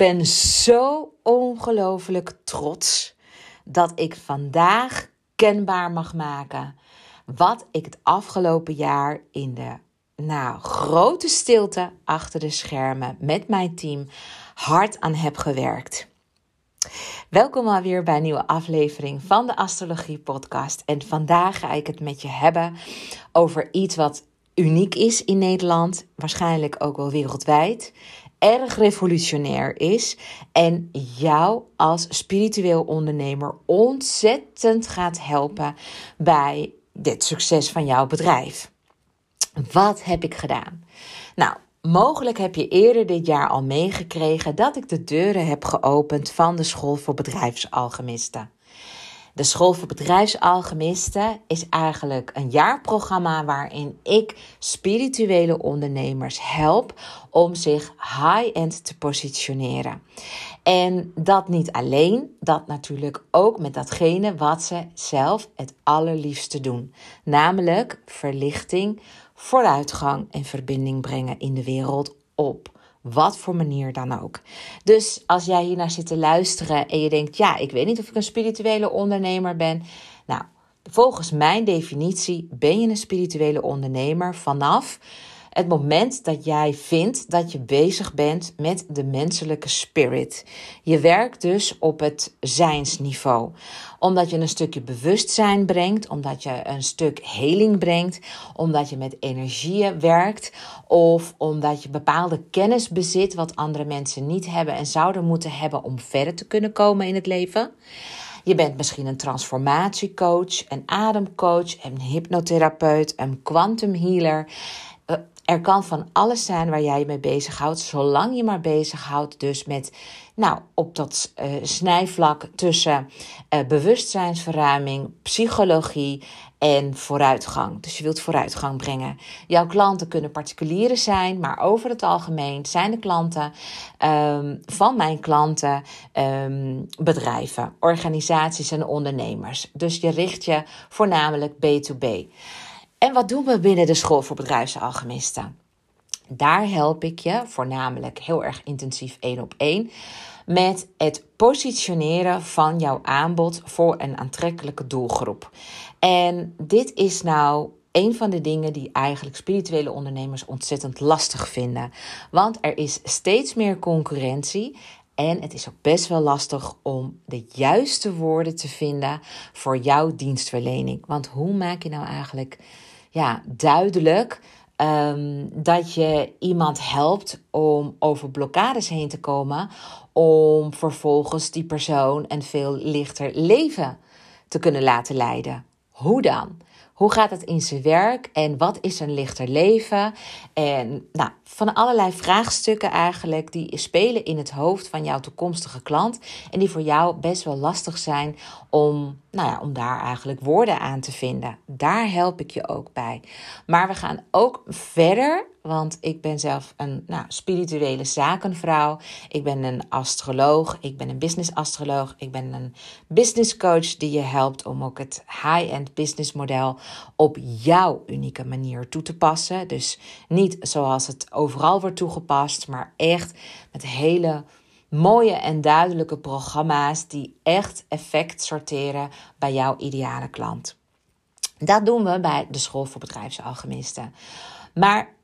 Ben zo ongelooflijk trots dat ik vandaag kenbaar mag maken wat ik het afgelopen jaar in de nou, grote stilte achter de schermen met mijn team hard aan heb gewerkt. Welkom alweer bij een nieuwe aflevering van de Astrologie Podcast. En vandaag ga ik het met je hebben over iets wat uniek is in Nederland, waarschijnlijk ook wel wereldwijd erg revolutionair is en jou als spiritueel ondernemer ontzettend gaat helpen bij dit succes van jouw bedrijf. Wat heb ik gedaan? Nou, mogelijk heb je eerder dit jaar al meegekregen dat ik de deuren heb geopend van de School voor Bedrijfsalchemisten. De School voor Bedrijfsalchemisten is eigenlijk een jaarprogramma waarin ik spirituele ondernemers help om zich high-end te positioneren. En dat niet alleen, dat natuurlijk ook met datgene wat ze zelf het allerliefste doen, namelijk verlichting, vooruitgang en verbinding brengen in de wereld op wat voor manier dan ook. Dus als jij hier naar zit te luisteren en je denkt: ja, ik weet niet of ik een spirituele ondernemer ben. Nou, volgens mijn definitie ben je een spirituele ondernemer vanaf het moment dat jij vindt dat je bezig bent met de menselijke spirit. Je werkt dus op het zijnsniveau. Omdat je een stukje bewustzijn brengt, omdat je een stuk heling brengt, omdat je met energieën werkt of omdat je bepaalde kennis bezit wat andere mensen niet hebben en zouden moeten hebben om verder te kunnen komen in het leven. Je bent misschien een transformatiecoach, een ademcoach, een hypnotherapeut, een quantum healer. Er kan van alles zijn waar jij je mee bezighoudt, zolang je maar bezighoudt dus met, nou, op dat uh, snijvlak tussen uh, bewustzijnsverruiming, psychologie en vooruitgang. Dus je wilt vooruitgang brengen. Jouw klanten kunnen particulieren zijn, maar over het algemeen zijn de klanten um, van mijn klanten um, bedrijven, organisaties en ondernemers. Dus je richt je voornamelijk B2B. En wat doen we binnen de School voor Bedrijfsalchemisten? Daar help ik je voornamelijk heel erg intensief één op één met het positioneren van jouw aanbod voor een aantrekkelijke doelgroep. En dit is nou een van de dingen die eigenlijk spirituele ondernemers ontzettend lastig vinden. Want er is steeds meer concurrentie. En het is ook best wel lastig om de juiste woorden te vinden voor jouw dienstverlening. Want hoe maak je nou eigenlijk ja, duidelijk um, dat je iemand helpt om over blokkades heen te komen, om vervolgens die persoon een veel lichter leven te kunnen laten leiden. Hoe dan? Hoe gaat het in zijn werk en wat is een lichter leven? En nou, van allerlei vraagstukken eigenlijk die spelen in het hoofd van jouw toekomstige klant en die voor jou best wel lastig zijn om, nou ja, om daar eigenlijk woorden aan te vinden. Daar help ik je ook bij. Maar we gaan ook verder want ik ben zelf een nou, spirituele zakenvrouw. Ik ben een astroloog. Ik ben een business astroloog. Ik ben een business coach die je helpt om ook het high-end business model op jouw unieke manier toe te passen. Dus niet zoals het overal wordt toegepast, maar echt met hele mooie en duidelijke programma's die echt effect sorteren bij jouw ideale klant. Dat doen we bij de School voor Bedrijfsalchemisten. Maar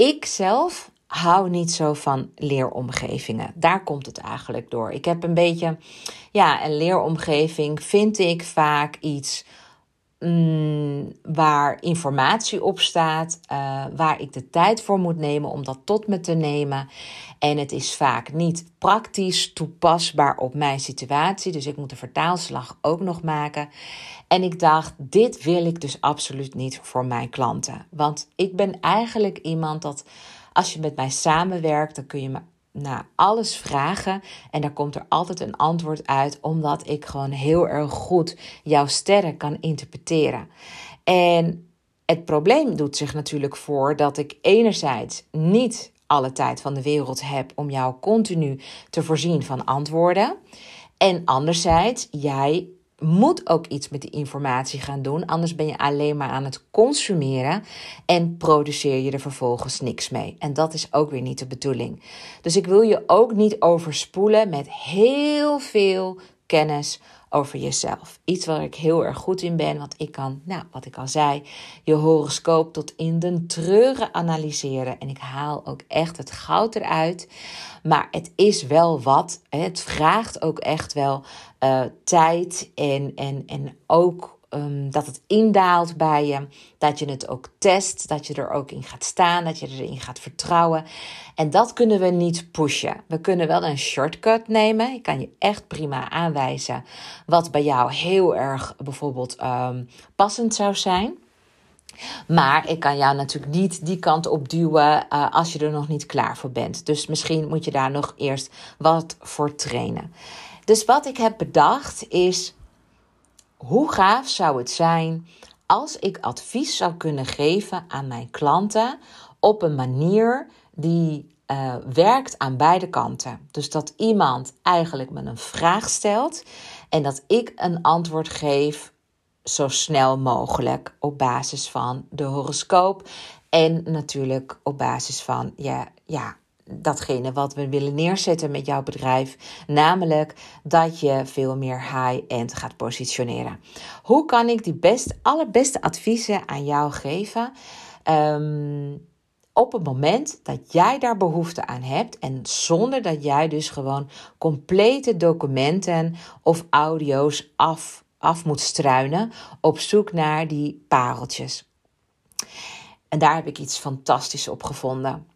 ik zelf hou niet zo van leeromgevingen. Daar komt het eigenlijk door. Ik heb een beetje, ja, een leeromgeving vind ik vaak iets mm, waar informatie op staat, uh, waar ik de tijd voor moet nemen om dat tot me te nemen. En het is vaak niet praktisch toepasbaar op mijn situatie. Dus ik moet de vertaalslag ook nog maken. En ik dacht, dit wil ik dus absoluut niet voor mijn klanten. Want ik ben eigenlijk iemand dat als je met mij samenwerkt, dan kun je me naar alles vragen en daar komt er altijd een antwoord uit, omdat ik gewoon heel erg goed jouw sterren kan interpreteren. En het probleem doet zich natuurlijk voor dat ik enerzijds niet alle tijd van de wereld heb om jou continu te voorzien van antwoorden. En anderzijds, jij moet ook iets met die informatie gaan doen. Anders ben je alleen maar aan het consumeren en produceer je er vervolgens niks mee. En dat is ook weer niet de bedoeling. Dus ik wil je ook niet overspoelen met heel veel kennis over jezelf. Iets waar ik heel erg goed in ben, want ik kan, nou, wat ik al zei, je horoscoop tot in de treuren analyseren. En ik haal ook echt het goud eruit. Maar het is wel wat. Het vraagt ook echt wel uh, tijd en, en, en ook um, dat het indaalt bij je. Dat je het ook test, dat je er ook in gaat staan, dat je erin gaat vertrouwen. En dat kunnen we niet pushen. We kunnen wel een shortcut nemen. Ik kan je echt prima aanwijzen wat bij jou heel erg bijvoorbeeld um, passend zou zijn. Maar ik kan jou natuurlijk niet die kant op duwen uh, als je er nog niet klaar voor bent. Dus misschien moet je daar nog eerst wat voor trainen. Dus wat ik heb bedacht is: hoe gaaf zou het zijn als ik advies zou kunnen geven aan mijn klanten op een manier die uh, werkt aan beide kanten. Dus dat iemand eigenlijk me een vraag stelt en dat ik een antwoord geef zo snel mogelijk op basis van de horoscoop en natuurlijk op basis van ja, ja, datgene wat we willen neerzetten met jouw bedrijf, namelijk dat je veel meer high-end gaat positioneren. Hoe kan ik die best, allerbeste adviezen aan jou geven? Ehm, op het moment dat jij daar behoefte aan hebt en zonder dat jij dus gewoon complete documenten of audio's af, af moet struinen op zoek naar die pareltjes. En daar heb ik iets fantastisch op gevonden.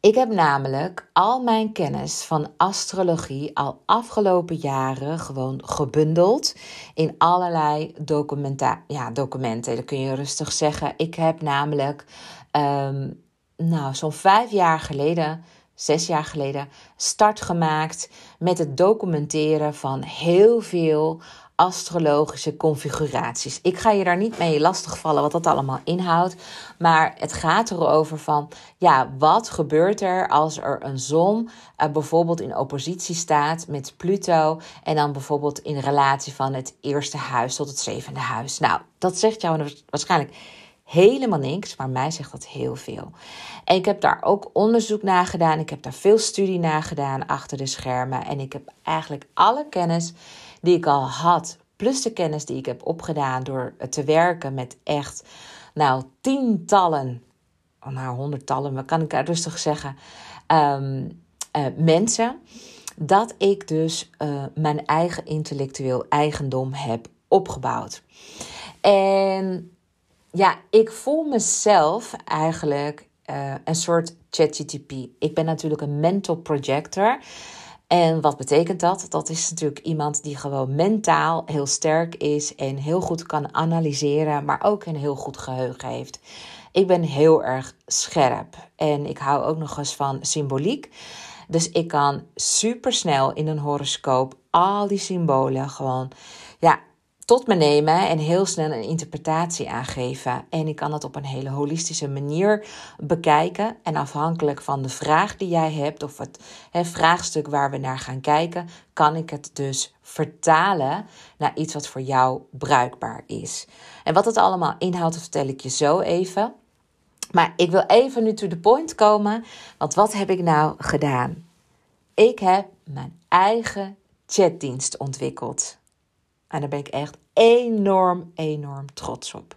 Ik heb namelijk al mijn kennis van astrologie al afgelopen jaren gewoon gebundeld in allerlei documenta ja, documenten. Dat kun je rustig zeggen. Ik heb namelijk, um, nou, zo'n vijf jaar geleden, zes jaar geleden, start gemaakt met het documenteren van heel veel astrologische configuraties. Ik ga je daar niet mee lastigvallen wat dat allemaal inhoudt, maar het gaat erover van, ja, wat gebeurt er als er een zon uh, bijvoorbeeld in oppositie staat met Pluto en dan bijvoorbeeld in relatie van het eerste huis tot het zevende huis. Nou, dat zegt jou waarschijnlijk helemaal niks, maar mij zegt dat heel veel. En ik heb daar ook onderzoek naar gedaan. Ik heb daar veel studie naar gedaan achter de schermen. En ik heb eigenlijk alle kennis die ik al had, plus de kennis die ik heb opgedaan door te werken met echt, nou, tientallen, oh, nou, honderdtallen, maar kan ik rustig zeggen, um, uh, mensen, dat ik dus uh, mijn eigen intellectueel eigendom heb opgebouwd. En ja, ik voel mezelf eigenlijk uh, een soort ChatGTP. Ik ben natuurlijk een mental projector. En wat betekent dat? Dat is natuurlijk iemand die gewoon mentaal heel sterk is en heel goed kan analyseren, maar ook een heel goed geheugen heeft. Ik ben heel erg scherp en ik hou ook nog eens van symboliek. Dus ik kan super snel in een horoscoop al die symbolen gewoon ja, tot me nemen en heel snel een interpretatie aangeven. En ik kan het op een hele holistische manier bekijken. En afhankelijk van de vraag die jij hebt, of het vraagstuk waar we naar gaan kijken, kan ik het dus vertalen naar iets wat voor jou bruikbaar is. En wat het allemaal inhoudt, vertel ik je zo even. Maar ik wil even nu to the point komen. Want wat heb ik nou gedaan? Ik heb mijn eigen chatdienst ontwikkeld. En daar ben ik echt enorm, enorm trots op.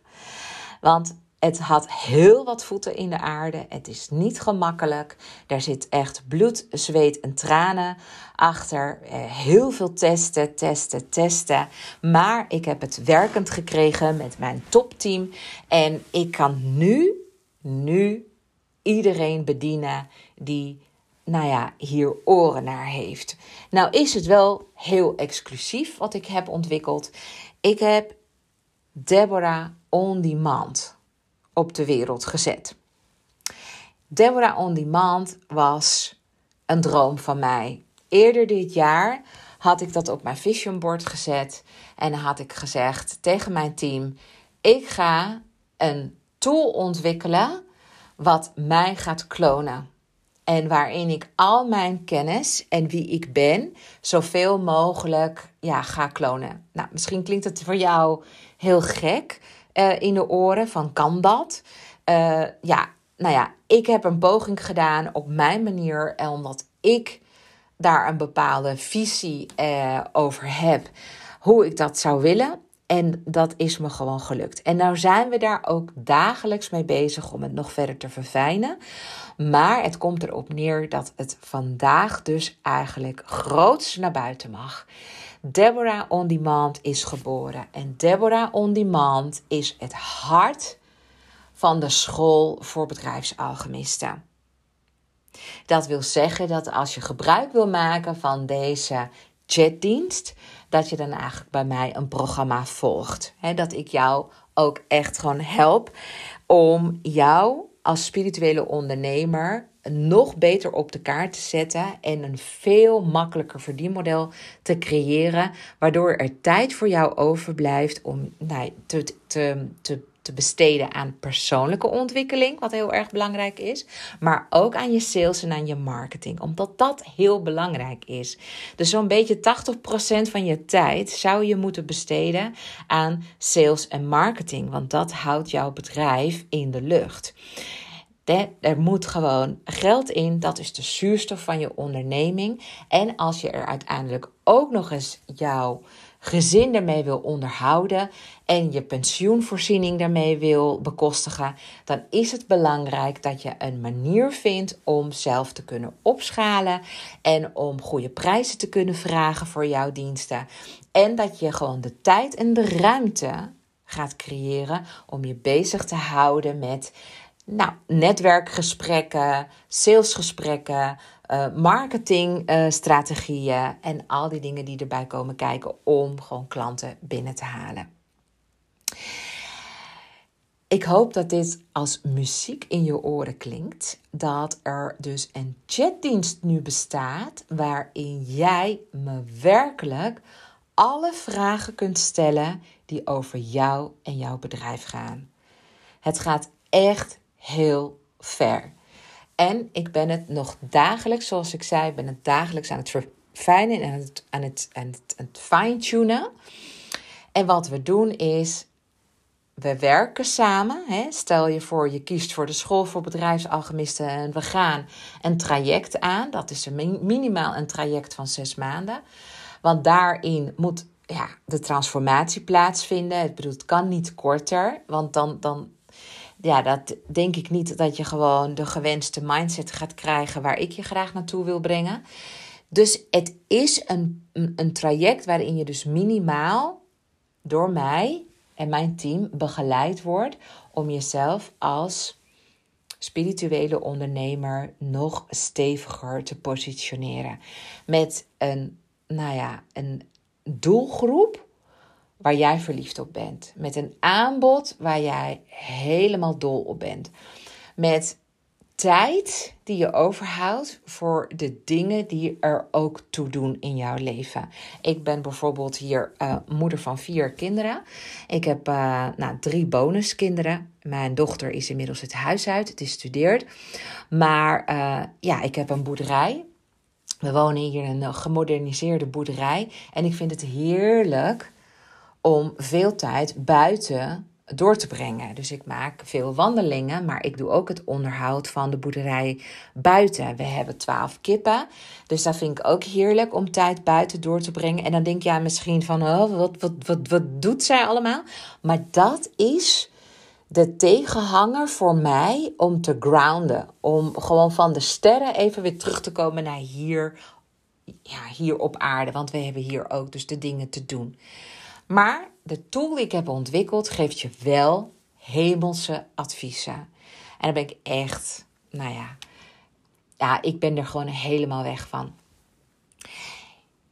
Want het had heel wat voeten in de aarde. Het is niet gemakkelijk. Daar zit echt bloed, zweet en tranen achter. Eh, heel veel testen, testen, testen. Maar ik heb het werkend gekregen met mijn topteam. En ik kan nu, nu iedereen bedienen die nou ja, hier oren naar heeft. Nou is het wel heel exclusief wat ik heb ontwikkeld. Ik heb Deborah On Demand op de wereld gezet. Deborah On Demand was een droom van mij. Eerder dit jaar had ik dat op mijn vision board gezet en had ik gezegd tegen mijn team: ik ga een tool ontwikkelen wat mij gaat klonen. En waarin ik al mijn kennis en wie ik ben zoveel mogelijk ja, ga klonen. Nou, misschien klinkt het voor jou heel gek uh, in de oren van kan dat? Uh, ja, nou ja, ik heb een poging gedaan op mijn manier. En omdat ik daar een bepaalde visie uh, over heb, hoe ik dat zou willen. En dat is me gewoon gelukt. En nou zijn we daar ook dagelijks mee bezig om het nog verder te verfijnen. Maar het komt erop neer dat het vandaag dus eigenlijk groots naar buiten mag. Deborah On Demand is geboren. En Deborah On Demand is het hart van de school voor bedrijfsalchemisten. Dat wil zeggen dat als je gebruik wil maken van deze chatdienst, dat je dan eigenlijk bij mij een programma volgt. dat ik jou ook echt gewoon help om jou als spirituele ondernemer nog beter op de kaart te zetten en een veel makkelijker verdienmodel te creëren, waardoor er tijd voor jou overblijft om nou, te, te, te te besteden aan persoonlijke ontwikkeling, wat heel erg belangrijk is, maar ook aan je sales en aan je marketing, omdat dat heel belangrijk is. Dus zo'n beetje 80% van je tijd zou je moeten besteden aan sales en marketing, want dat houdt jouw bedrijf in de lucht. Er moet gewoon geld in. Dat is de zuurstof van je onderneming. En als je er uiteindelijk ook nog eens jouw gezin ermee wil onderhouden en je pensioenvoorziening daarmee wil bekostigen, dan is het belangrijk dat je een manier vindt om zelf te kunnen opschalen en om goede prijzen te kunnen vragen voor jouw diensten. En dat je gewoon de tijd en de ruimte gaat creëren om je bezig te houden met nou, netwerkgesprekken, salesgesprekken, uh, marketingstrategieën en al die dingen die erbij komen kijken om gewoon klanten binnen te halen. Ik hoop dat dit als muziek in je oren klinkt. Dat er dus een chatdienst nu bestaat waarin jij me werkelijk alle vragen kunt stellen die over jou en jouw bedrijf gaan. Het gaat echt heel ver. En ik ben het nog dagelijks, zoals ik zei, ben het dagelijks aan het verfijnen en aan het, aan het, aan het, fine-tunen. En wat we doen is, we werken samen. Hè? Stel je voor, je kiest voor de school voor bedrijfsalchemisten en we gaan een traject aan. Dat is een minimaal een traject van zes maanden. Want daarin moet ja, de transformatie plaatsvinden. Ik bedoel, het kan niet korter, want dan, dan ja, dat denk ik niet dat je gewoon de gewenste mindset gaat krijgen waar ik je graag naartoe wil brengen. Dus het is een, een traject waarin je dus minimaal door mij en mijn team begeleid wordt om jezelf als spirituele ondernemer nog steviger te positioneren. Met een, nou ja, een doelgroep waar jij verliefd op bent. Met een aanbod waar jij helemaal dol op bent. Met tijd die je overhoudt voor de dingen die er ook toe doen in jouw leven. Ik ben bijvoorbeeld hier uh, moeder van vier kinderen. Ik heb uh, nou, drie bonuskinderen. Mijn dochter is inmiddels het huis uit, het is studeert. Maar uh, ja, ik heb een boerderij. We wonen hier in een gemoderniseerde boerderij. En ik vind het heerlijk om veel tijd buiten door te brengen. Dus ik maak veel wandelingen, maar ik doe ook het onderhoud van de boerderij buiten. We hebben twaalf kippen, dus dat vind ik ook heerlijk om tijd buiten door te brengen. En dan denk je misschien van, oh, wat, wat, wat, wat doet zij allemaal? Maar dat is de tegenhanger voor mij om te grounden. Om gewoon van de sterren even weer terug te komen naar hier, ja, hier op aarde. Want we hebben hier ook dus de dingen te doen. Maar de tool die ik heb ontwikkeld geeft je wel hemelse adviezen. En daar ben ik echt, nou ja, ja, ik ben er gewoon helemaal weg van.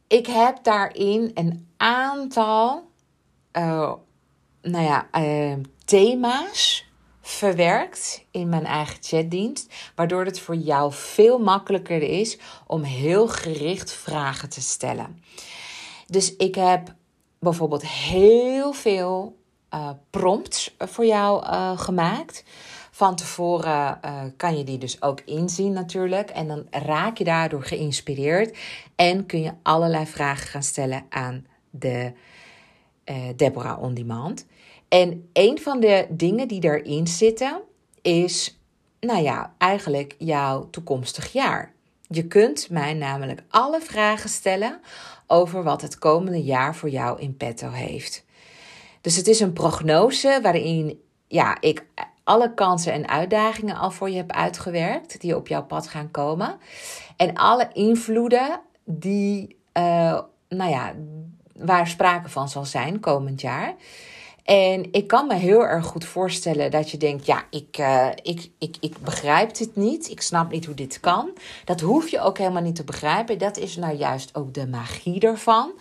Ik heb daarin een aantal, uh, nou ja, uh, thema's verwerkt in mijn eigen chatdienst, waardoor het voor jou veel makkelijker is om heel gericht vragen te stellen. Dus ik heb bijvoorbeeld heel veel uh, prompts voor jou uh, gemaakt. Van tevoren kan je die dus ook inzien natuurlijk. En dan raak je daardoor geïnspireerd. En kun je allerlei vragen gaan stellen aan de Deborah On Demand. En een van de dingen die erin zitten is, nou ja, eigenlijk jouw toekomstig jaar. Je kunt mij namelijk alle vragen stellen over wat het komende jaar voor jou in petto heeft. Dus het is een prognose waarin ja, ik alle kansen en uitdagingen al voor je heb uitgewerkt die op jouw pad gaan komen. En alle invloeden die, uh, nou ja, waar sprake van zal zijn komend jaar. En ik kan me heel erg goed voorstellen dat je denkt: ja, ik, uh, ik, ik, ik begrijp dit niet. Ik snap niet hoe dit kan. Dat hoef je ook helemaal niet te begrijpen. Dat is nou juist ook de magie ervan.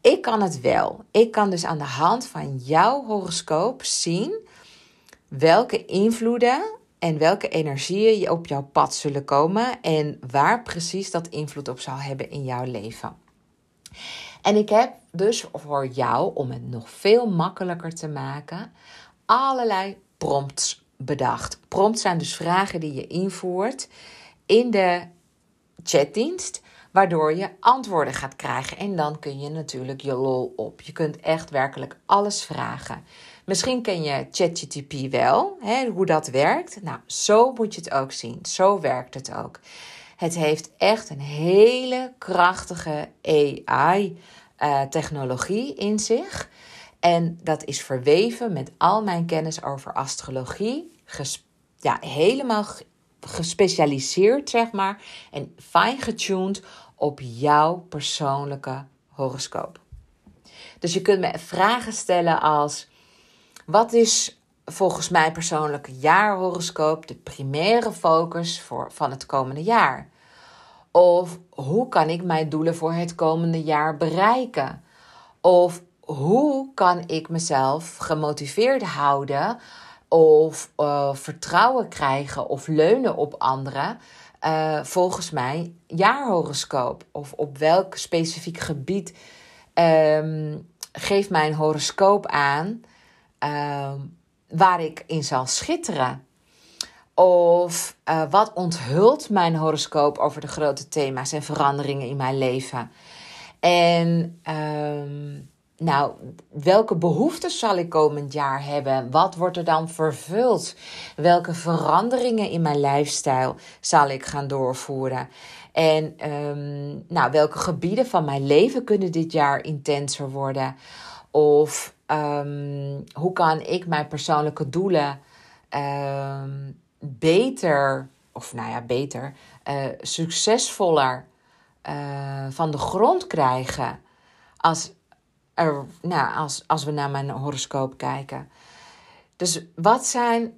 Ik kan het wel. Ik kan dus aan de hand van jouw horoscoop zien welke invloeden en welke energieën op jouw pad zullen komen en waar precies dat invloed op zal hebben in jouw leven. En ik heb dus voor jou, om het nog veel makkelijker te maken, allerlei prompts bedacht. Prompts zijn dus vragen die je invoert in de chatdienst, waardoor je antwoorden gaat krijgen. En dan kun je natuurlijk je lol op. Je kunt echt werkelijk alles vragen. Misschien ken je ChatGTP wel, hè, hoe dat werkt. Nou, zo moet je het ook zien. Zo werkt het ook. Het heeft echt een hele krachtige Eh, in zich. En dat is verweven met al mijn kennis over astrologie. ja, helemaal gespecialiseerd, zeg maar. En fine-getuned op jouw persoonlijke horoscoop. Dus je kunt me vragen stellen als: wat is volgens mij persoonlijk jaarhoroscoop de primaire focus voor, van het komende jaar? Of hoe kan ik mijn doelen voor het komende jaar bereiken? Of hoe kan ik mezelf gemotiveerd houden of uh, vertrouwen krijgen of leunen op anderen? Uh, volgens mij jaarhoroscoop. Of op welk specifiek gebied um, geeft mijn horoscoop aan uh, waar ik in zal schitteren. Of uh, wat onthult mijn horoscoop over de grote thema's en veranderingen in mijn leven? En uh, nou, welke behoeften zal ik komend jaar hebben? Wat wordt er dan vervuld? Welke veranderingen in mijn lifestyle zal ik gaan doorvoeren? En um, nou, welke gebieden van mijn leven kunnen dit jaar intenser worden? Of um, hoe kan ik mijn persoonlijke doelen beter, of nou ja, beter, uh, succesvoller uh, van de grond krijgen als, er, nou, als, als we naar mijn horoscoop kijken. Dus wat zijn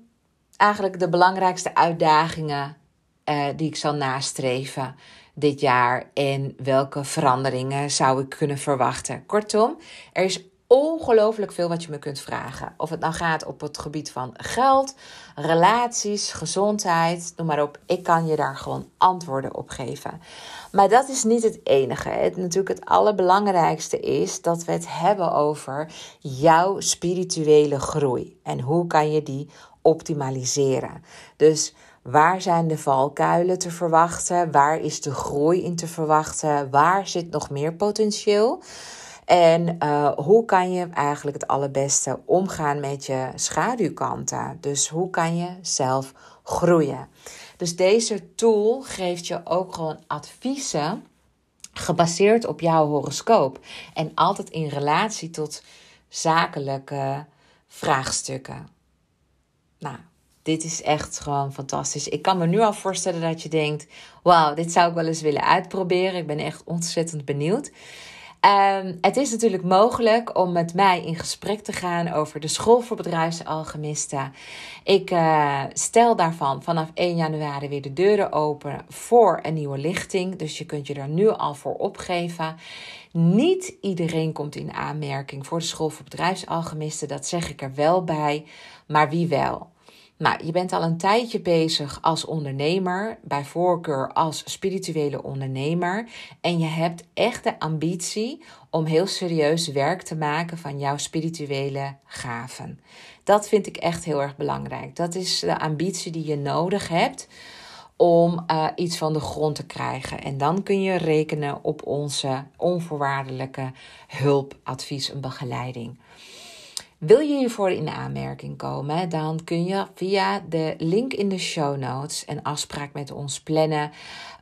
eigenlijk de belangrijkste uitdagingen uh, die ik zal nastreven dit jaar en welke veranderingen zou ik kunnen verwachten? Kortom, er is ongelooflijk veel wat je me kunt vragen. Of het nou gaat op het gebied van geld, relaties, gezondheid, noem maar op. Ik kan je daar gewoon antwoorden op geven. Maar dat is niet het enige. Het, natuurlijk het allerbelangrijkste is dat we het hebben over jouw spirituele groei. En hoe kan je die optimaliseren. Dus waar zijn de valkuilen te verwachten? Waar is de groei in te verwachten? Waar zit nog meer potentieel? En uh, hoe kan je eigenlijk het allerbeste omgaan met je schaduwkanten? Dus hoe kan je zelf groeien? Dus deze tool geeft je ook gewoon adviezen gebaseerd op jouw horoscoop. En altijd in relatie tot zakelijke vraagstukken. Nou, dit is echt gewoon fantastisch. Ik kan me nu al voorstellen dat je denkt: wauw, dit zou ik wel eens willen uitproberen. Ik ben echt ontzettend benieuwd. Um, het is natuurlijk mogelijk om met mij in gesprek te gaan over de school voor bedrijfsalchemisten. Ik uh, stel daarvan vanaf 1 januari weer de deuren open voor een nieuwe lichting. Dus je kunt je er nu al voor opgeven. Niet iedereen komt in aanmerking voor de school voor bedrijfsalchemisten. Dat zeg ik er wel bij. Maar wie wel? Nou, je bent al een tijdje bezig als ondernemer, bij voorkeur als spirituele ondernemer. En je hebt echt de ambitie om heel serieus werk te maken van jouw spirituele gaven. Dat vind ik echt heel erg belangrijk. Dat is de ambitie die je nodig hebt om uh, iets van de grond te krijgen. En dan kun je rekenen op onze onvoorwaardelijke hulp, advies en begeleiding. Wil je hiervoor in aanmerking komen, dan kun je via de link in de show notes een afspraak met ons plannen.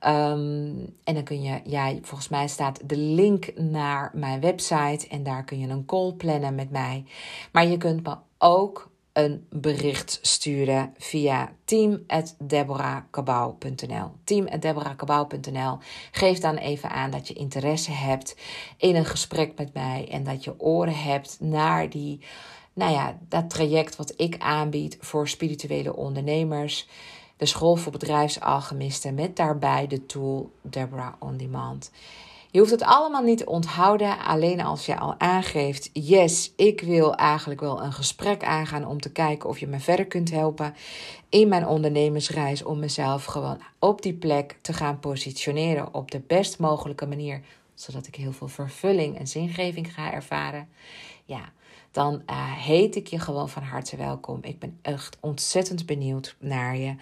Um, en dan kun je, ja, volgens mij staat de link naar mijn website en daar kun je een call plannen met mij. Maar je kunt me ook een bericht sturen via team.deborahkabau.nl. Team.deborahkabau.nl. Geef dan even aan dat je interesse hebt in een gesprek met mij en dat je oren hebt naar die, nou ja, dat traject wat ik aanbied voor spirituele ondernemers. De school voor bedrijfsalchemisten met daarbij de tool Deborah On Demand. Je hoeft het allemaal niet te onthouden. Alleen als je al aangeeft: yes, ik wil eigenlijk wel een gesprek aangaan om te kijken of je me verder kunt helpen in mijn ondernemersreis. Om mezelf gewoon op die plek te gaan positioneren op de best mogelijke manier. Zodat ik heel veel vervulling en zingeving ga ervaren. Ja, dan uh, heet ik je gewoon van harte welkom. Ik ben echt ontzettend benieuwd naar je.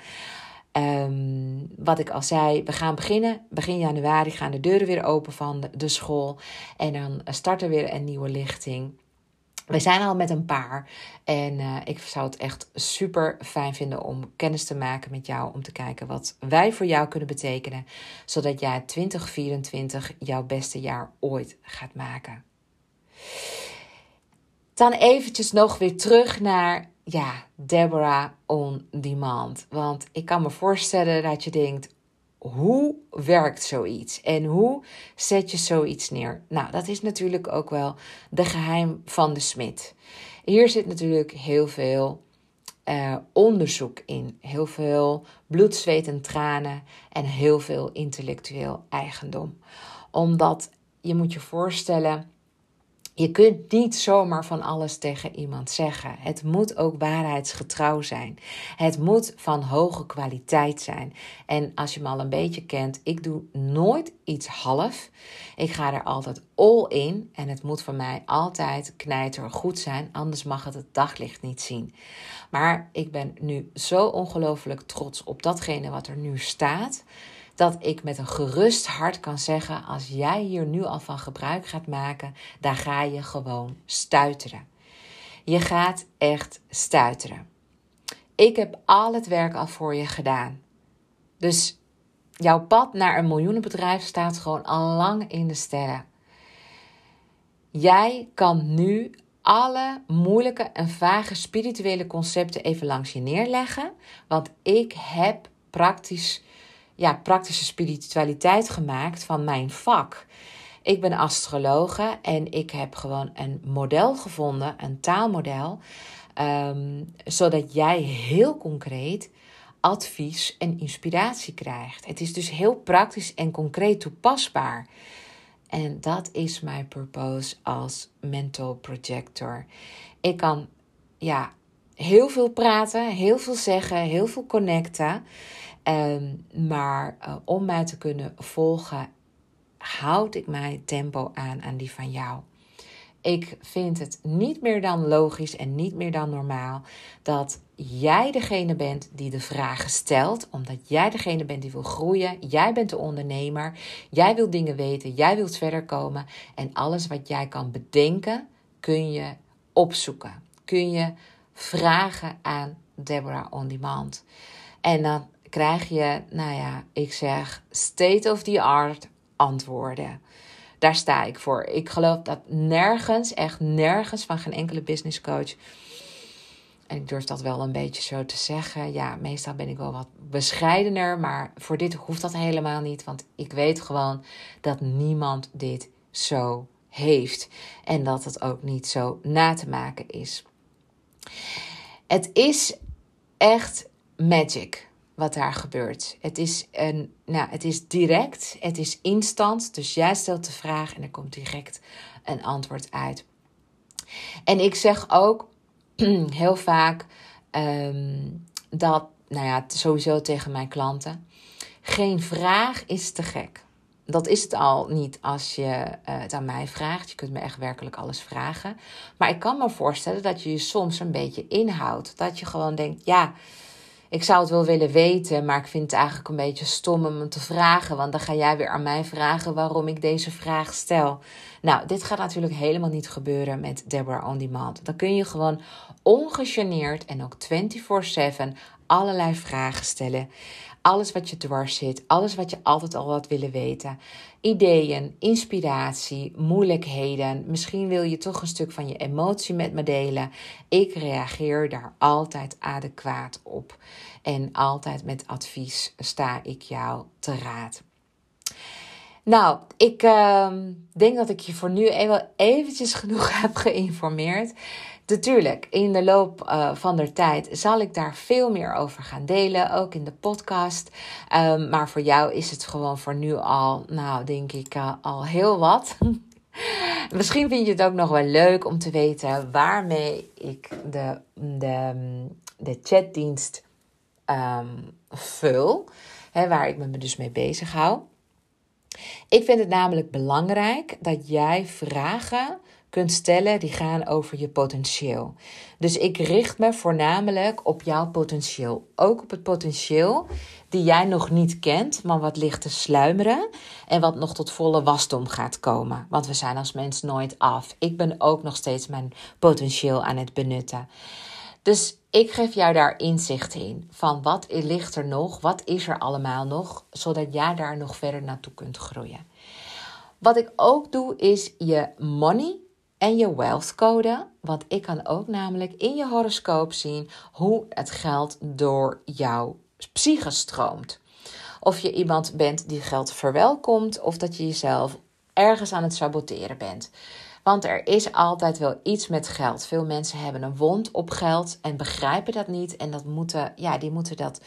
Um, wat ik al zei, we gaan beginnen. Begin januari gaan de deuren weer open van de, school. En dan start er weer een nieuwe lichting. We zijn al met een paar. En uh, ik zou het echt super fijn vinden om kennis te maken met jou. Om te kijken wat wij voor jou kunnen betekenen. Zodat jij 2024 jouw beste jaar ooit gaat maken. Dan eventjes nog weer terug naar ja, Deborah on demand. Want ik kan me voorstellen dat je denkt: hoe werkt zoiets? En hoe zet je zoiets neer? Nou, dat is natuurlijk ook wel de geheim van de smid. Hier zit natuurlijk heel veel uh, onderzoek in. Heel veel bloed, zweet en tranen. En heel veel intellectueel eigendom. Omdat je moet je voorstellen je kunt niet zomaar van alles tegen iemand zeggen. Het moet ook waarheidsgetrouw zijn. Het moet van hoge kwaliteit zijn. En als je me al een beetje kent, ik doe nooit iets half. Ik ga er altijd all in en het moet voor mij altijd knijter goed zijn, anders mag het het daglicht niet zien. Maar ik ben nu zo ongelooflijk trots op datgene wat er nu staat dat ik met een gerust hart kan zeggen: als jij hier nu al van gebruik gaat maken, daar ga je gewoon stuiteren. Je gaat echt stuiteren. Ik heb al het werk al voor je gedaan. Dus jouw pad naar een miljoenenbedrijf staat gewoon al lang in de sterren. Jij kan nu alle moeilijke en vage spirituele concepten even langs je neerleggen. Want ik heb praktisch ja, praktische spiritualiteit gemaakt van mijn vak. Ik ben astrologe en ik heb gewoon een model gevonden, een taalmodel, ehm, zodat jij heel concreet advies en inspiratie krijgt. Het is dus heel praktisch en concreet toepasbaar. En dat is mijn purpose als mental projector. Ik kan ja, heel veel praten, heel veel zeggen, heel veel connecten. Ehm, maar uh, om mij te kunnen volgen, houd ik mijn tempo aan aan die van jou. Ik vind het niet meer dan logisch en niet meer dan normaal dat jij degene bent die de vragen stelt, omdat jij degene bent die wil groeien. Jij bent de ondernemer. Jij wilt dingen weten. Jij wilt verder komen. En alles wat jij kan bedenken, kun je opzoeken. Kun je vragen aan Deborah On Demand. En dan krijg je, nou ja, ik zeg state of the art antwoorden. Daar sta ik voor. Ik geloof dat nergens, echt nergens van geen enkele business coach. En ik durf dat wel een beetje zo te zeggen. Ja, meestal ben ik wel wat bescheidener. Maar voor dit hoeft dat helemaal niet. Want ik weet gewoon dat niemand dit zo heeft. En dat het ook niet zo na te maken is. Het is echt magic wat daar gebeurt. Het is, een, nou, het is direct, het is instant. Dus jij stelt de vraag en er komt direct een antwoord uit. En ik zeg ook heel vaak ehm, dat, nou ja, sowieso tegen mijn klanten: geen vraag is te gek. dat is het al niet als je uh, het aan mij vraagt. Je kunt me echt werkelijk alles vragen. Maar ik kan me voorstellen dat je je soms een beetje inhoudt. Dat je gewoon denkt, ja, ik zou het wel willen weten, maar ik vind het eigenlijk een beetje stom om het te vragen. Want dan ga jij weer aan mij vragen waarom ik deze vraag stel. Nou, dit gaat natuurlijk helemaal niet gebeuren met Deborah On Demand. Dan kun je gewoon ongegeneerd en ook 24/7 allerlei vragen stellen. Alles wat je dwars zit, alles wat je altijd al had willen weten. Ideeën, inspiratie, moeilijkheden. Misschien wil je toch een stuk van je emotie met me delen. Ik reageer daar altijd adequaat op. En altijd met advies sta ik jou te raad. Nou, ik uh, denk dat ik je voor nu even eventjes genoeg heb geïnformeerd. Natuurlijk, in de loop uh, van de tijd zal ik daar veel meer over gaan delen, ook in de podcast. Um, maar voor jou is het gewoon voor nu al, nou denk ik, uh, al heel wat. Misschien vind je het ook nog wel leuk om te weten waarmee ik de, de, de chatdienst um, vul. Hè, waar ik me dus mee bezig hou. Ik vind het namelijk belangrijk dat jij vragen kunt stellen die gaan over je potentieel. Dus ik richt me voornamelijk op jouw potentieel. Ook op het potentieel die jij nog niet kent, maar wat ligt te sluimeren en wat nog tot volle wasdom gaat komen. Want we zijn als mens nooit af. Ik ben ook nog steeds mijn potentieel aan het benutten. Dus ik geef jou daar inzicht in van wat ligt er nog, wat is er allemaal nog, zodat jij daar nog verder naartoe kunt groeien. Wat ik ook doe is je money en je wealth code, want ik kan ook namelijk in je horoscoop zien hoe het geld door jouw psyche stroomt. Of je iemand bent die geld verwelkomt of dat je jezelf ergens aan het saboteren bent. Want er is altijd wel iets met geld. Veel mensen hebben een wond op geld en begrijpen dat niet. En dat moeten, ja, die moeten dat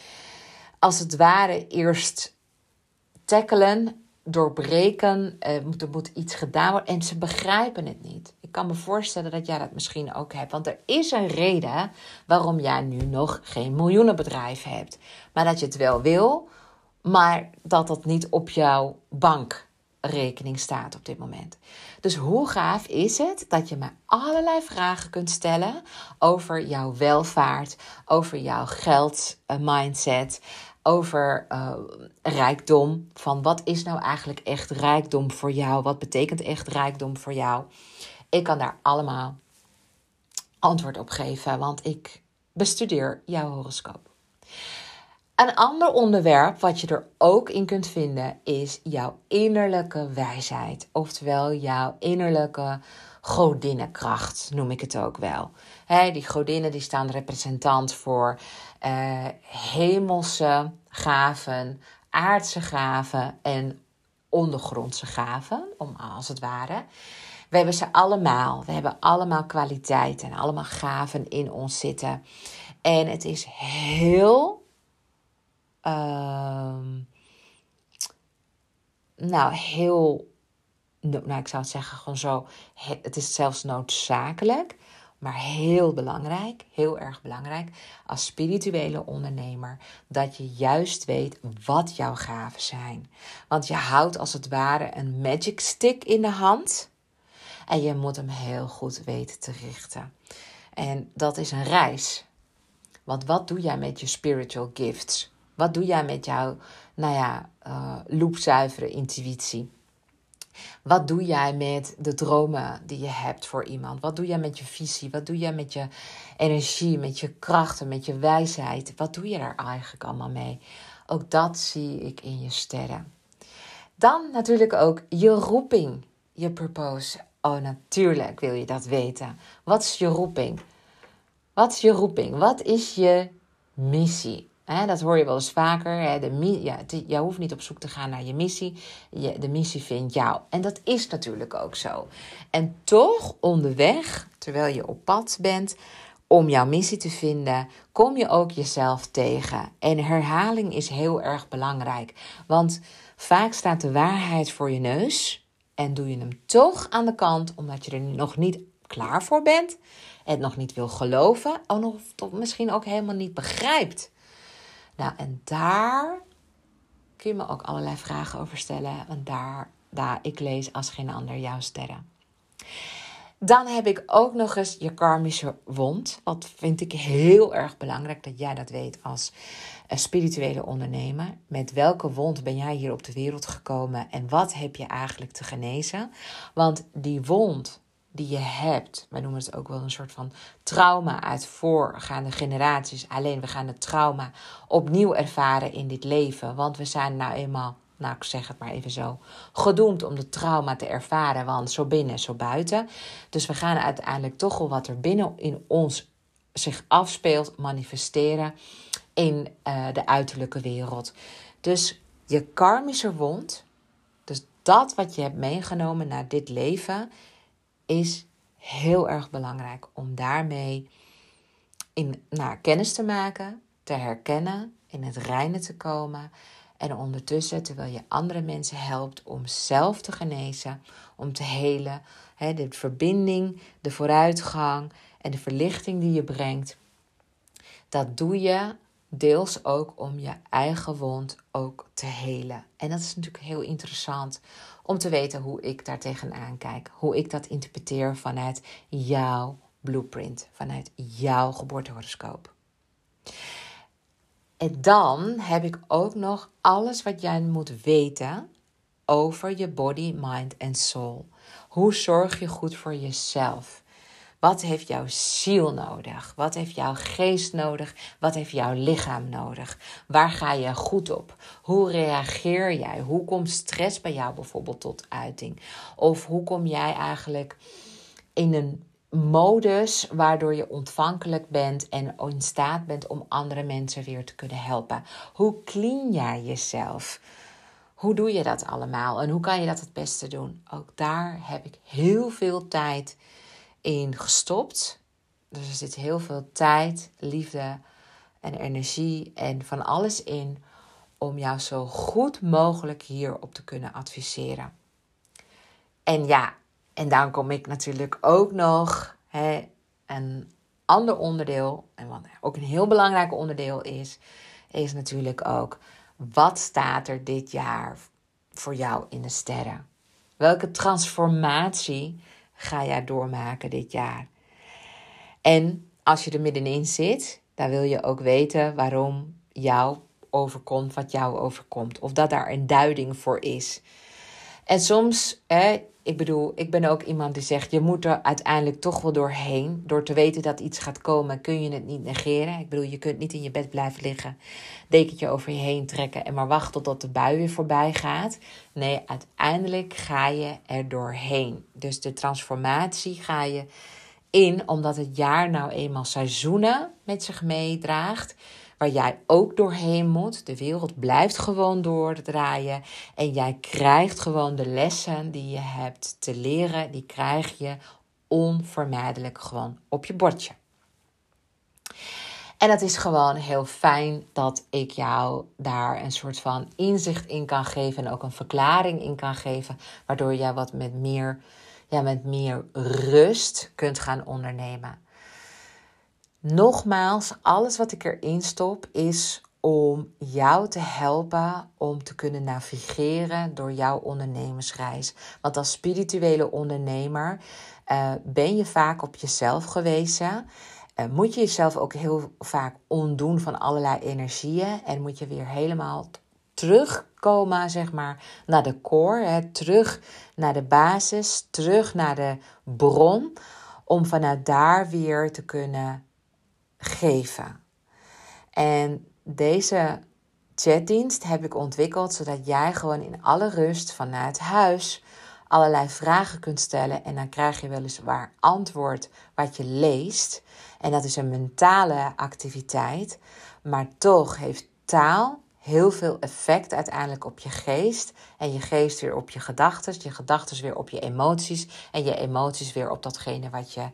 als het ware eerst tackelen, doorbreken. Uh, er moet iets gedaan worden en ze begrijpen het niet. Ik kan me voorstellen dat jij dat misschien ook hebt. Want er is een reden waarom jij nu nog geen miljoenenbedrijf hebt. Maar dat je het wel wil, maar dat dat niet op jouw bankrekening staat op dit moment. Dus hoe gaaf is het dat je me allerlei vragen kunt stellen over jouw welvaart, over jouw geldmindset, over uh, rijkdom. Van wat is nou eigenlijk echt rijkdom voor jou? Wat betekent echt rijkdom voor jou? Ik kan daar allemaal antwoord op geven, want ik bestudeer jouw horoscoop. Een ander onderwerp wat je er ook in kunt vinden is jouw innerlijke wijsheid. Oftewel jouw innerlijke godinnenkracht, noem ik het ook wel. die godinnen die staan representant voor uh, hemelse gaven, aardse gaven en ondergrondse gaven, om als het ware. We hebben ze allemaal. We hebben allemaal kwaliteiten en allemaal gaven in ons zitten. En het is heel Ehm, nou, heel. Nou, ik zou het zeggen gewoon zo. Het is zelfs noodzakelijk, maar heel belangrijk, heel erg belangrijk als spirituele ondernemer dat je juist weet wat jouw gaven zijn. Want je houdt als het ware een magic stick in de hand en je moet hem heel goed weten te richten. En dat is een reis. Want wat doe jij met je spiritual gifts? Wat doe jij met jouw, nou ja, uh, loepzuivere intuïtie? Wat doe jij met de dromen die je hebt voor iemand? Wat doe jij met je visie? Wat doe jij met je energie, met je krachten, met je wijsheid? Wat doe je daar eigenlijk allemaal mee? Ook dat zie ik in je sterren. Dan natuurlijk ook je roeping, je purpose. Oh, natuurlijk wil je dat weten. Wat is je roeping? Wat is je roeping? Wat is je missie? dat hoor je wel eens vaker. de, ja, je hoeft niet op zoek te gaan naar je missie. Je, de missie vindt jou. En dat is natuurlijk ook zo. En toch onderweg, terwijl je op pad bent om jouw missie te vinden, kom je ook jezelf tegen. En herhaling is heel erg belangrijk. Want vaak staat de waarheid voor je neus. En doe je hem toch aan de kant omdat je er nog niet klaar voor bent. Het nog niet wil geloven. Of misschien ook helemaal niet begrijpt nou, en daar kun je me ook allerlei vragen over stellen. Want daar, daar ik lees als geen ander jouw sterren. Dan heb ik ook nog eens je karmische wond. Wat vind ik heel erg belangrijk dat jij dat weet als spirituele ondernemer. Met welke wond ben jij hier op de wereld gekomen en wat heb je eigenlijk te genezen? Want die wond die je hebt, wij noemen het ook wel een soort van trauma uit voorgaande generaties. Alleen we gaan het trauma opnieuw ervaren in dit leven. Want we zijn nou eenmaal nou ik zeg het maar even zo, gedoemd om de trauma te ervaren, want zo binnen, zo buiten. Dus we gaan uiteindelijk toch wel wat er binnen in ons zich afspeelt, manifesteren in uh, de uiterlijke wereld. Dus je karmische wond, dus dat wat je hebt meegenomen naar dit leven, is heel erg belangrijk om daarmee in, nou, kennis te maken, te herkennen, in het reine te komen. En ondertussen, terwijl je andere mensen helpt om zelf te genezen, om te helen, hè, de verbinding, de vooruitgang en de verlichting die je brengt, dat doe je deels ook om je eigen wond ook te helen. En dat is natuurlijk heel interessant om te weten hoe ik daar tegenaan kijk, hoe ik dat interpreteer vanuit jouw blueprint, vanuit jouw geboortehoroscoop. En dan heb ik ook nog alles wat jij moet weten over je body, mind en soul. Hoe zorg je goed voor jezelf? Wat heeft jouw ziel nodig? Wat heeft jouw geest nodig? Wat heeft jouw lichaam nodig? Waar ga je goed op? Hoe reageer jij? Hoe komt stress bij jou bijvoorbeeld tot uiting? Of hoe kom jij eigenlijk in een modus waardoor je ontvankelijk bent en in staat bent om andere mensen weer te kunnen helpen. Hoe clean jij jezelf? Hoe doe je dat allemaal en hoe kan je dat het beste doen? Ook daar heb ik heel veel tijd in gestopt. Dus er zit heel veel tijd, liefde en energie en van alles in om jou zo goed mogelijk hierop te kunnen adviseren. En ja, en dan kom ik natuurlijk ook nog hè, een ander onderdeel, en wat ook een heel belangrijk onderdeel is, is natuurlijk ook wat staat er dit jaar voor jou in de sterren? Welke transformatie ga jij doormaken dit jaar? En als je er middenin zit, dan wil je ook weten waarom jou overkomt wat jou overkomt. Of dat daar een duiding voor is. En soms, hè, ik bedoel, ik ben ook iemand die zegt: je moet er uiteindelijk toch wel doorheen. Door te weten dat iets gaat komen, kun je het niet negeren. Ik bedoel, je kunt niet in je bed blijven liggen, dekentje over je heen trekken en maar wachten totdat de bui weer voorbij gaat. Nee, uiteindelijk ga je er doorheen. Dus de transformatie ga je in, omdat het jaar nou eenmaal seizoenen met zich meedraagt waar jij ook doorheen moet. De wereld blijft gewoon doordraaien en jij krijgt gewoon de lessen die je hebt te leren, die krijg je onvermijdelijk gewoon op je bordje. En het is gewoon heel fijn dat ik jou daar een soort van inzicht in kan geven en ook een verklaring in kan geven, waardoor jij wat met meer, ja, met meer rust kunt gaan ondernemen. Nogmaals, alles wat ik erin stop is om jou te helpen om te kunnen navigeren door jouw ondernemersreis. Want als spirituele ondernemer uh, ben je vaak op jezelf gewezen. Uh, moet je jezelf ook heel vaak ontdoen van allerlei energieën en moet je weer helemaal terugkomen, zeg maar, naar de core, hè, terug naar de basis, terug naar de bron, om vanuit daar weer te kunnen geven. En deze chatdienst heb ik ontwikkeld zodat jij gewoon in alle rust vanuit huis allerlei vragen kunt stellen en dan krijg je weliswaar antwoord wat je leest. En dat is een mentale activiteit, maar toch heeft taal heel veel effect uiteindelijk op je geest. En je geest weer op je gedachten, je gedachten weer op je emoties. En je emoties weer op datgene wat je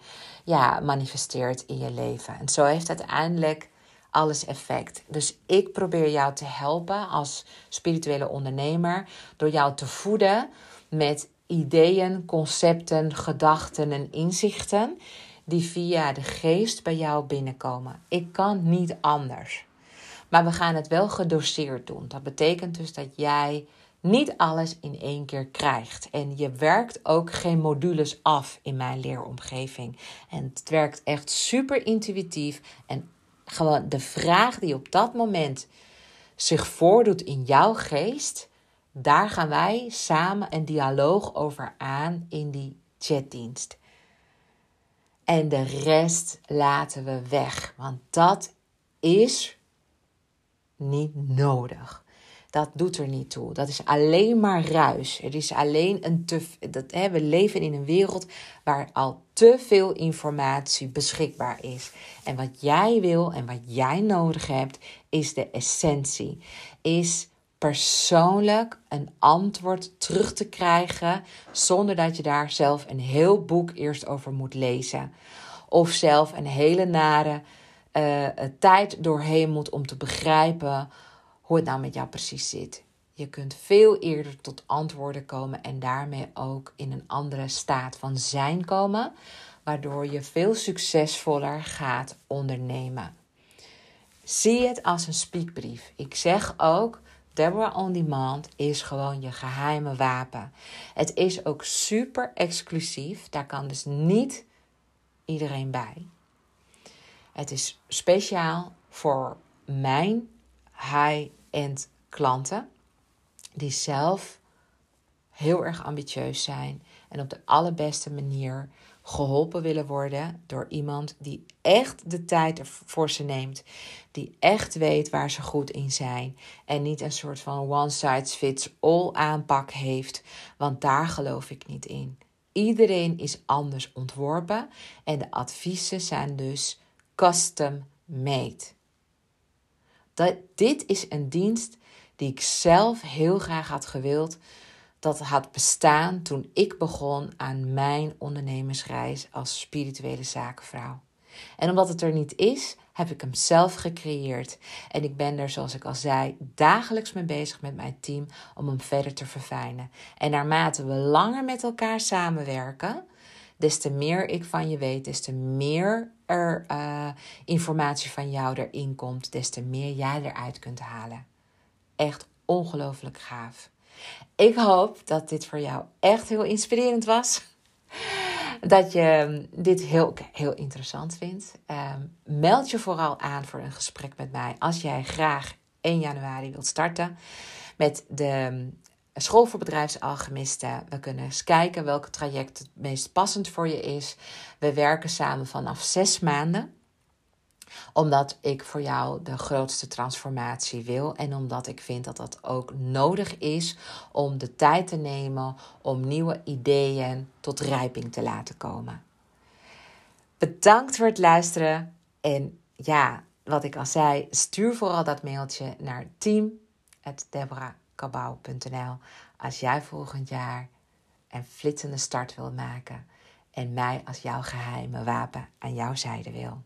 ja, manifesteert in je leven. En zo heeft uiteindelijk alles effect. Dus ik probeer jou te helpen als spirituele ondernemer door jou te voeden met ideeën, concepten, gedachten en inzichten die via de geest bij jou binnenkomen. Ik kan niet anders. Maar we gaan het wel gedoseerd doen. Dat betekent dus dat jij niet alles in één keer krijgt. En je werkt ook geen modules af in mijn leeromgeving. En het werkt echt super intuïtief. En gewoon de vraag die op dat moment zich voordoet in jouw geest, daar gaan wij samen een dialoog over aan in die chatdienst. En de rest laten we weg, want dat is niet nodig. Dat doet er niet toe. Dat is alleen maar ruis. Het is alleen een te. Dat, hè, we leven in een wereld waar al te veel informatie beschikbaar is. En wat jij wil en wat jij nodig hebt, is de essentie. Is persoonlijk een antwoord terug te krijgen zonder dat je daar zelf een heel boek eerst over moet lezen. Of zelf een hele nare uh, tijd doorheen moet om te begrijpen hoe het nou met jou precies zit. Je kunt veel eerder tot antwoorden komen en daarmee ook in een andere staat van zijn komen, waardoor je veel succesvoller gaat ondernemen. Zie het als een speakbrief. Ik zeg ook, Deborah On Demand is gewoon je geheime wapen. Het is ook super exclusief. Daar kan dus niet iedereen bij. Het is speciaal voor mijn high-end klanten die zelf heel erg ambitieus zijn en op de allerbeste manier geholpen willen worden door iemand die echt de tijd voor ze neemt, die echt weet waar ze goed in zijn en niet een soort van one size fits all aanpak heeft, want daar geloof ik niet in. Iedereen is anders ontworpen en de adviezen zijn dus custom made. Dat, dit is een dienst die ik zelf heel graag had gewild dat had bestaan toen ik begon aan mijn ondernemersreis als spirituele zakenvrouw. En omdat het er niet is, heb ik hem zelf gecreëerd. En ik ben er, zoals ik al zei, dagelijks mee bezig met mijn team om hem verder te verfijnen. En naarmate we langer met elkaar samenwerken, des te meer ik van je weet, des te meer er uh, informatie van jou erin komt, des te meer jij eruit kunt halen. Echt ongelooflijk gaaf. Ik hoop dat dit voor jou echt heel inspirerend was. Dat je dit heel, heel interessant vindt. Um, meld je vooral aan voor een gesprek met mij als jij graag 1 januari wilt starten met de School voor Bedrijfsalchemisten. We kunnen eens kijken welk traject het meest passend voor je is. We werken samen vanaf zes maanden omdat ik voor jou de grootste transformatie wil en omdat ik vind dat dat ook nodig is om de tijd te nemen om nieuwe ideeën tot rijping te laten komen. Bedankt voor het luisteren en ja, wat ik al zei, stuur vooral dat mailtje naar kabouw.nl als jij volgend jaar een flittende start wil maken en mij als jouw geheime wapen aan jouw zijde wil.